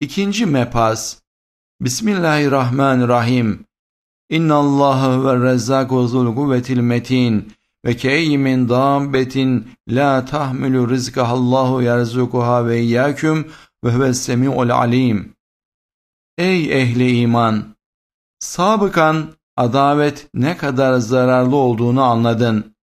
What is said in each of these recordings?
İkinci mepas. Bismillahirrahmanirrahim. İnna Allah ve rezzaku zul kuvvetil metin ve keyyi min dabbetin la tahmilu rizkahallahu yerzukuha ve iyyaküm ve huves semi'ul alim. Ey ehli iman! Sabıkan adavet ne kadar zararlı olduğunu anladın.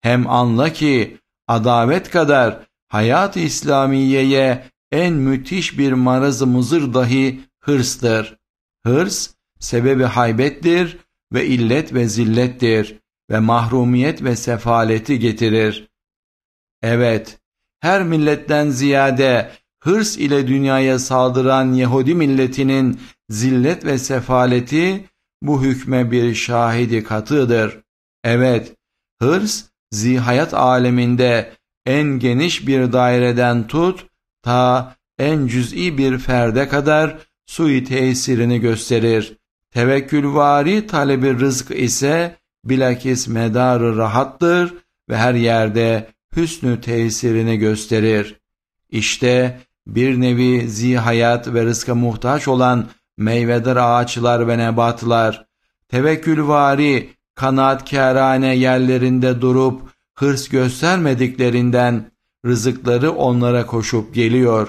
Hem anla ki adavet kadar hayat-ı İslamiye'ye en müthiş bir maraz muzır dahi hırstır. Hırs, sebebi haybettir ve illet ve zillettir ve mahrumiyet ve sefaleti getirir. Evet, her milletten ziyade hırs ile dünyaya saldıran Yahudi milletinin zillet ve sefaleti bu hükme bir şahidi katıdır. Evet, hırs zihayat aleminde en geniş bir daireden tut ta en cüz'i bir ferde kadar sui tesirini gösterir. Tevekkülvari talebi rızk ise bilakis medarı rahattır ve her yerde hüsnü tesirini gösterir. İşte bir nevi zihayat ve rızka muhtaç olan meyvedar ağaçlar ve nebatlar, tevekkülvari, kanaatkârane yerlerinde durup hırs göstermediklerinden rızıkları onlara koşup geliyor.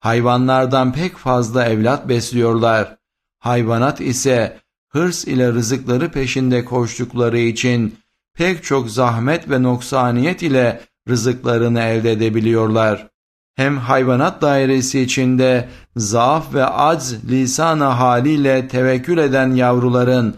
Hayvanlardan pek fazla evlat besliyorlar. Hayvanat ise hırs ile rızıkları peşinde koştukları için pek çok zahmet ve noksaniyet ile rızıklarını elde edebiliyorlar. Hem hayvanat dairesi içinde zaaf ve acz lisana haliyle tevekkül eden yavruların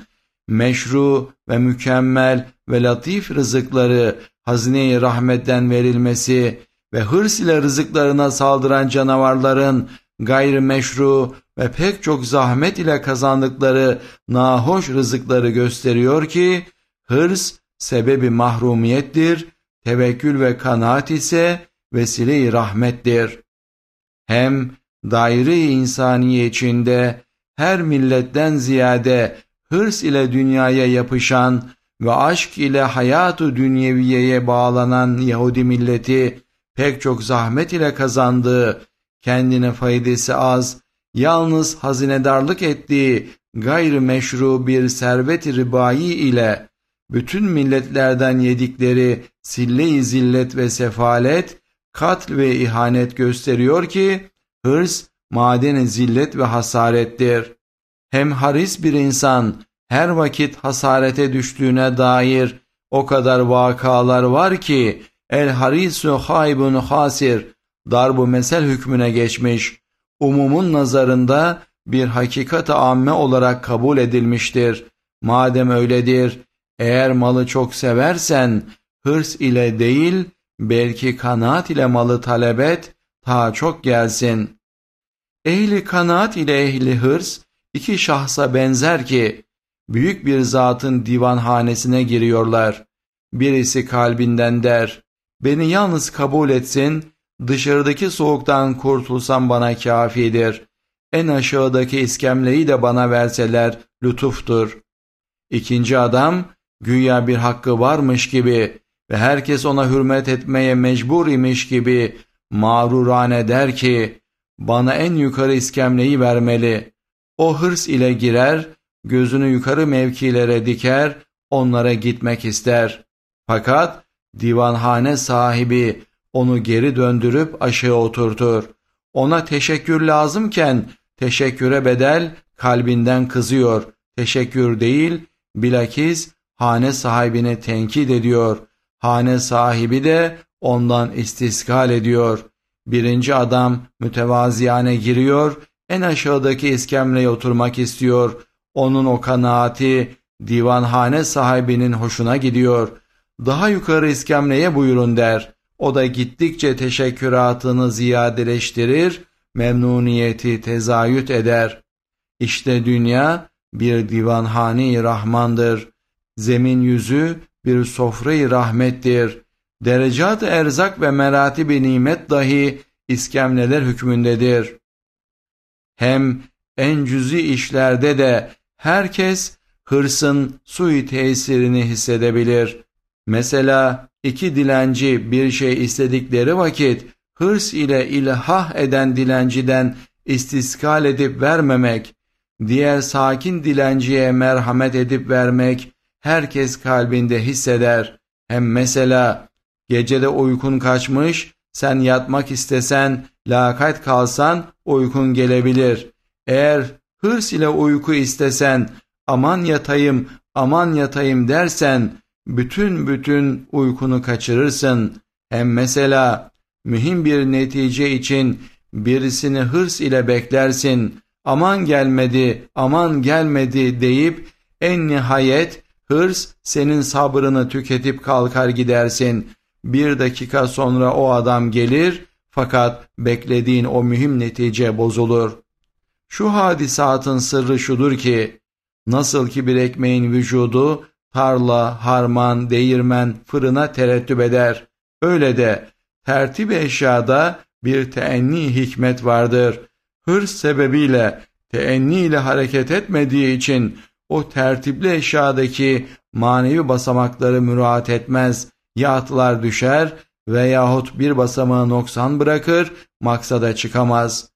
meşru ve mükemmel ve latif rızıkları hazine-i rahmetten verilmesi ve hırs ile rızıklarına saldıran canavarların gayrimeşru ve pek çok zahmet ile kazandıkları nahoş rızıkları gösteriyor ki hırs sebebi mahrumiyettir, tevekkül ve kanaat ise vesile-i rahmettir. Hem daire-i insaniye içinde her milletten ziyade hırs ile dünyaya yapışan ve aşk ile hayatı dünyeviyeye bağlanan Yahudi milleti pek çok zahmet ile kazandığı, kendine faydası az, yalnız hazinedarlık ettiği gayrimeşru bir servet-i ribayi ile bütün milletlerden yedikleri sille-i zillet ve sefalet, katl ve ihanet gösteriyor ki hırs maden zillet ve hasarettir. Hem haris bir insan her vakit hasarete düştüğüne dair o kadar vakalar var ki el harisu haybun hasir darbu mesel hükmüne geçmiş. Umumun nazarında bir hakikat-ı amme olarak kabul edilmiştir. Madem öyledir, eğer malı çok seversen hırs ile değil, belki kanaat ile malı talep et, ta çok gelsin. Ehli kanaat ile ehli hırs, iki şahsa benzer ki, büyük bir zatın divanhanesine giriyorlar. Birisi kalbinden der, beni yalnız kabul etsin, dışarıdaki soğuktan kurtulsam bana kafidir. En aşağıdaki iskemleyi de bana verseler lütuftur. İkinci adam, güya bir hakkı varmış gibi ve herkes ona hürmet etmeye mecbur imiş gibi mağrurane der ki, bana en yukarı iskemleyi vermeli. O hırs ile girer, gözünü yukarı mevkilere diker, onlara gitmek ister. Fakat divanhane sahibi onu geri döndürüp aşağı oturtur. Ona teşekkür lazımken teşekküre bedel kalbinden kızıyor. Teşekkür değil, bilakis hane sahibini tenkit ediyor. Hane sahibi de ondan istiskal ediyor. Birinci adam mütevaziyane giriyor, en aşağıdaki iskemleye oturmak istiyor. Onun o kanaati divanhane sahibinin hoşuna gidiyor. Daha yukarı iskemleye buyurun der. O da gittikçe teşekküratını ziyadeleştirir, memnuniyeti tezayüt eder. İşte dünya bir divanhane-i rahmandır. Zemin yüzü bir sofre-i rahmettir. Derecat erzak ve merati nimet dahi iskemleler hükmündedir. Hem en cüzi işlerde de herkes hırsın sui tesirini hissedebilir. Mesela iki dilenci bir şey istedikleri vakit hırs ile ilhah eden dilenciden istiskal edip vermemek, diğer sakin dilenciye merhamet edip vermek herkes kalbinde hisseder. Hem mesela gecede uykun kaçmış, sen yatmak istesen, lakayt kalsan uykun gelebilir. Eğer hırs ile uyku istesen, aman yatayım, aman yatayım dersen, bütün bütün uykunu kaçırırsın. Hem mesela mühim bir netice için birisini hırs ile beklersin, aman gelmedi, aman gelmedi deyip en nihayet hırs senin sabrını tüketip kalkar gidersin. Bir dakika sonra o adam gelir fakat beklediğin o mühim netice bozulur. Şu hadisatın sırrı şudur ki, nasıl ki bir ekmeğin vücudu tarla, harman, değirmen, fırına terettüp eder. Öyle de tertip eşyada bir teenni hikmet vardır. Hırs sebebiyle teenni ile hareket etmediği için o tertipli eşyadaki manevi basamakları müraat etmez, ya düşer veyahut bir basamağı noksan bırakır, maksada çıkamaz.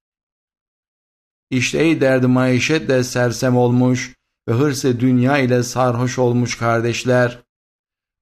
İşte ey derdi maişetle sersem olmuş ve hırsı dünya ile sarhoş olmuş kardeşler.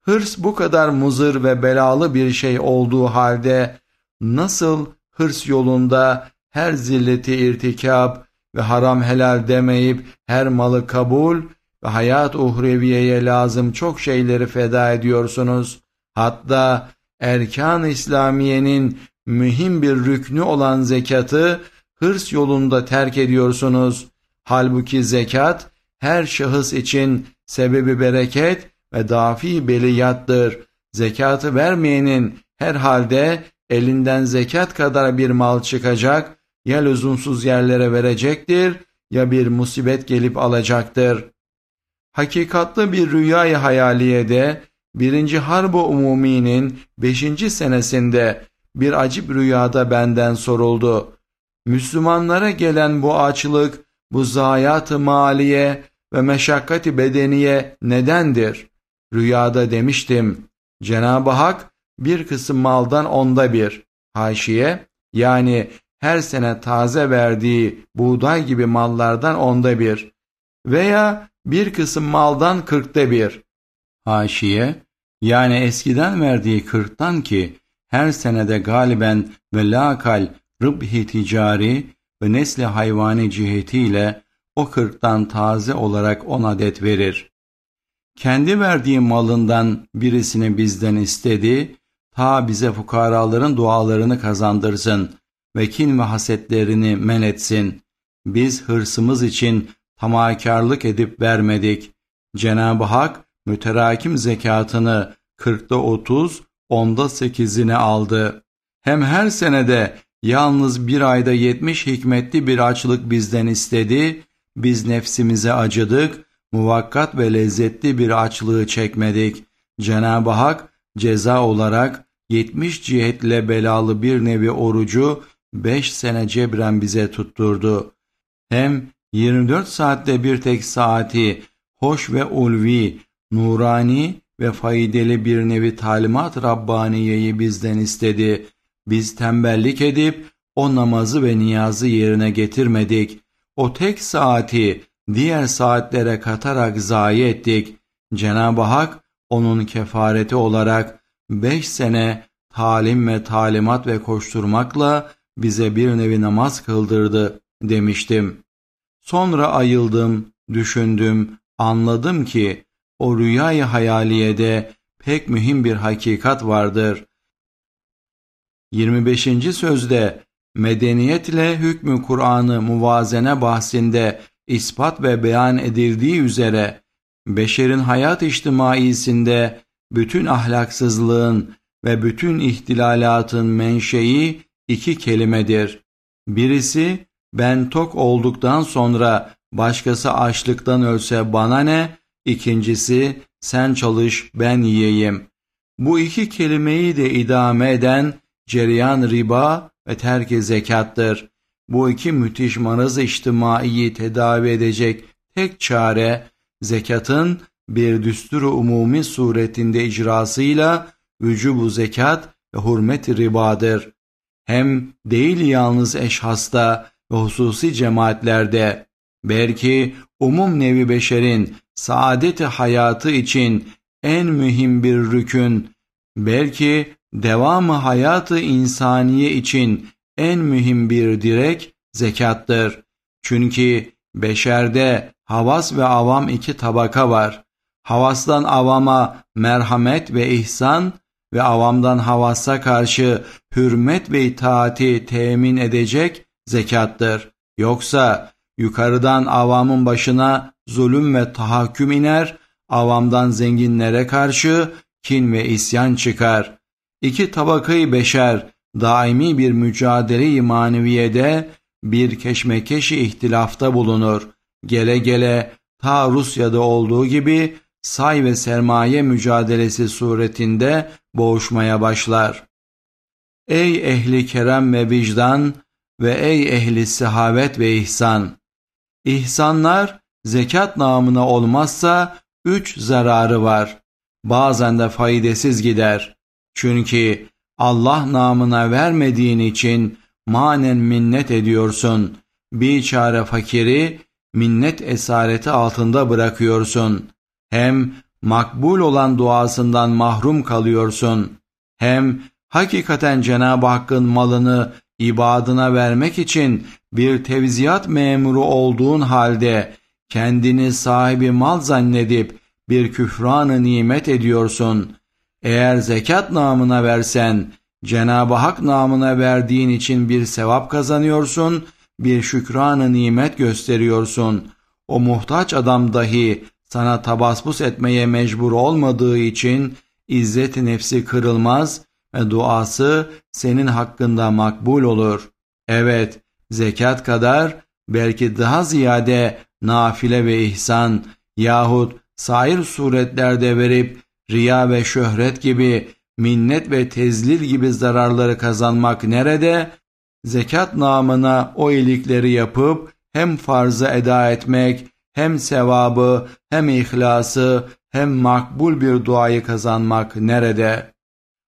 Hırs bu kadar muzır ve belalı bir şey olduğu halde nasıl hırs yolunda her zilleti irtikap ve haram helal demeyip her malı kabul ve hayat uhreviyeye lazım çok şeyleri feda ediyorsunuz. Hatta erkan İslamiye'nin mühim bir rüknü olan zekatı hırs yolunda terk ediyorsunuz. Halbuki zekat her şahıs için sebebi bereket ve dafi beliyattır. Zekatı vermeyenin herhalde elinden zekat kadar bir mal çıkacak, ya lüzumsuz yerlere verecektir ya bir musibet gelip alacaktır. Hakikatlı bir rüyayı hayaliyede birinci Harb-ı Umumi'nin beşinci senesinde bir acip rüyada benden soruldu. Müslümanlara gelen bu açlık, bu zayiat-ı maliye ve meşakkati bedeniye nedendir? Rüyada demiştim, Cenab-ı Hak bir kısım maldan onda bir, haşiye, yani her sene taze verdiği buğday gibi mallardan onda bir veya bir kısım maldan kırkta bir, haşiye, yani eskiden verdiği kırktan ki her senede galiben ve lakal rıbhi ticari ve nesli hayvani cihetiyle o kırktan taze olarak on adet verir. Kendi verdiği malından birisini bizden istedi, ta bize fukaraların dualarını kazandırsın ve kin ve hasetlerini men etsin. Biz hırsımız için tamakarlık edip vermedik. Cenab-ı Hak müterakim zekatını kırkta otuz, onda sekizini aldı. Hem her senede yalnız bir ayda yetmiş hikmetli bir açlık bizden istedi, biz nefsimize acıdık, muvakkat ve lezzetli bir açlığı çekmedik. Cenab-ı Hak ceza olarak yetmiş cihetle belalı bir nevi orucu beş sene cebren bize tutturdu. Hem 24 saatte bir tek saati hoş ve ulvi, nurani ve faydalı bir nevi talimat Rabbaniye'yi bizden istedi. Biz tembellik edip o namazı ve niyazı yerine getirmedik. O tek saati diğer saatlere katarak zayi ettik. Cenab-ı Hak onun kefareti olarak beş sene talim ve talimat ve koşturmakla bize bir nevi namaz kıldırdı demiştim. Sonra ayıldım, düşündüm, anladım ki o rüyayı hayaliyede pek mühim bir hakikat vardır. 25. sözde medeniyet ile hükmü Kur'an'ı muvazene bahsinde ispat ve beyan edildiği üzere beşerin hayat içtimaisinde bütün ahlaksızlığın ve bütün ihtilalatın menşei iki kelimedir. Birisi ben tok olduktan sonra başkası açlıktan ölse bana ne, İkincisi sen çalış ben yiyeyim. Bu iki kelimeyi de idame eden cereyan riba ve terk zekattır. Bu iki müthiş maraz içtimaiyi tedavi edecek tek çare zekatın bir düsturu umumi suretinde icrasıyla vücubu zekat ve hürmet ribadır. Hem değil yalnız eşhasta ve hususi cemaatlerde belki umum nevi beşerin saadeti hayatı için en mühim bir rükün, belki devamı hayatı insaniye için en mühim bir direk zekattır. Çünkü beşerde havas ve avam iki tabaka var. Havastan avama merhamet ve ihsan ve avamdan havasa karşı hürmet ve itaati temin edecek zekattır. Yoksa yukarıdan avamın başına zulüm ve tahakküm iner, avamdan zenginlere karşı kin ve isyan çıkar. İki tabakayı beşer, daimi bir mücadele-i maneviyede bir keşmekeşi ihtilafta bulunur. Gele gele ta Rusya'da olduğu gibi say ve sermaye mücadelesi suretinde boğuşmaya başlar. Ey ehli kerem ve vicdan ve ey ehli sehavet ve ihsan! İhsanlar zekat namına olmazsa üç zararı var. Bazen de faydasız gider. Çünkü Allah namına vermediğin için manen minnet ediyorsun. Bir çare fakiri minnet esareti altında bırakıyorsun. Hem makbul olan duasından mahrum kalıyorsun. Hem hakikaten Cenab-ı Hakk'ın malını ibadına vermek için bir tevziyat memuru olduğun halde kendini sahibi mal zannedip bir küfranı nimet ediyorsun. Eğer zekat namına versen, Cenab-ı Hak namına verdiğin için bir sevap kazanıyorsun, bir şükranı nimet gösteriyorsun. O muhtaç adam dahi sana tabasbus etmeye mecbur olmadığı için izzet nefsi kırılmaz ve duası senin hakkında makbul olur. Evet, zekat kadar belki daha ziyade nafile ve ihsan yahut sair suretlerde verip riya ve şöhret gibi minnet ve tezlil gibi zararları kazanmak nerede? Zekat namına o iyilikleri yapıp hem farzı eda etmek, hem sevabı, hem ihlası, hem makbul bir duayı kazanmak nerede?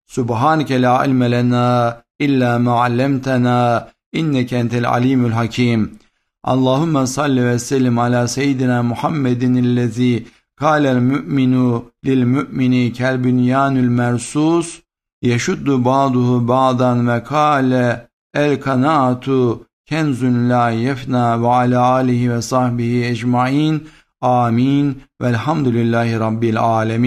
Subhaneke la ilme lena illa ma allamtana inneke entel alimul hakim. Allahümme salli ve sellim ala seyyidina Muhammedin illezi kâlel mü'minu lil mü'mini kel bünyanül mersus yeşuddu ba'duhu ba'dan ve kâle el kanaatu kenzun la yefna ve ala alihi ve sahbihi ecmain. Amin velhamdülillahi rabbil alemin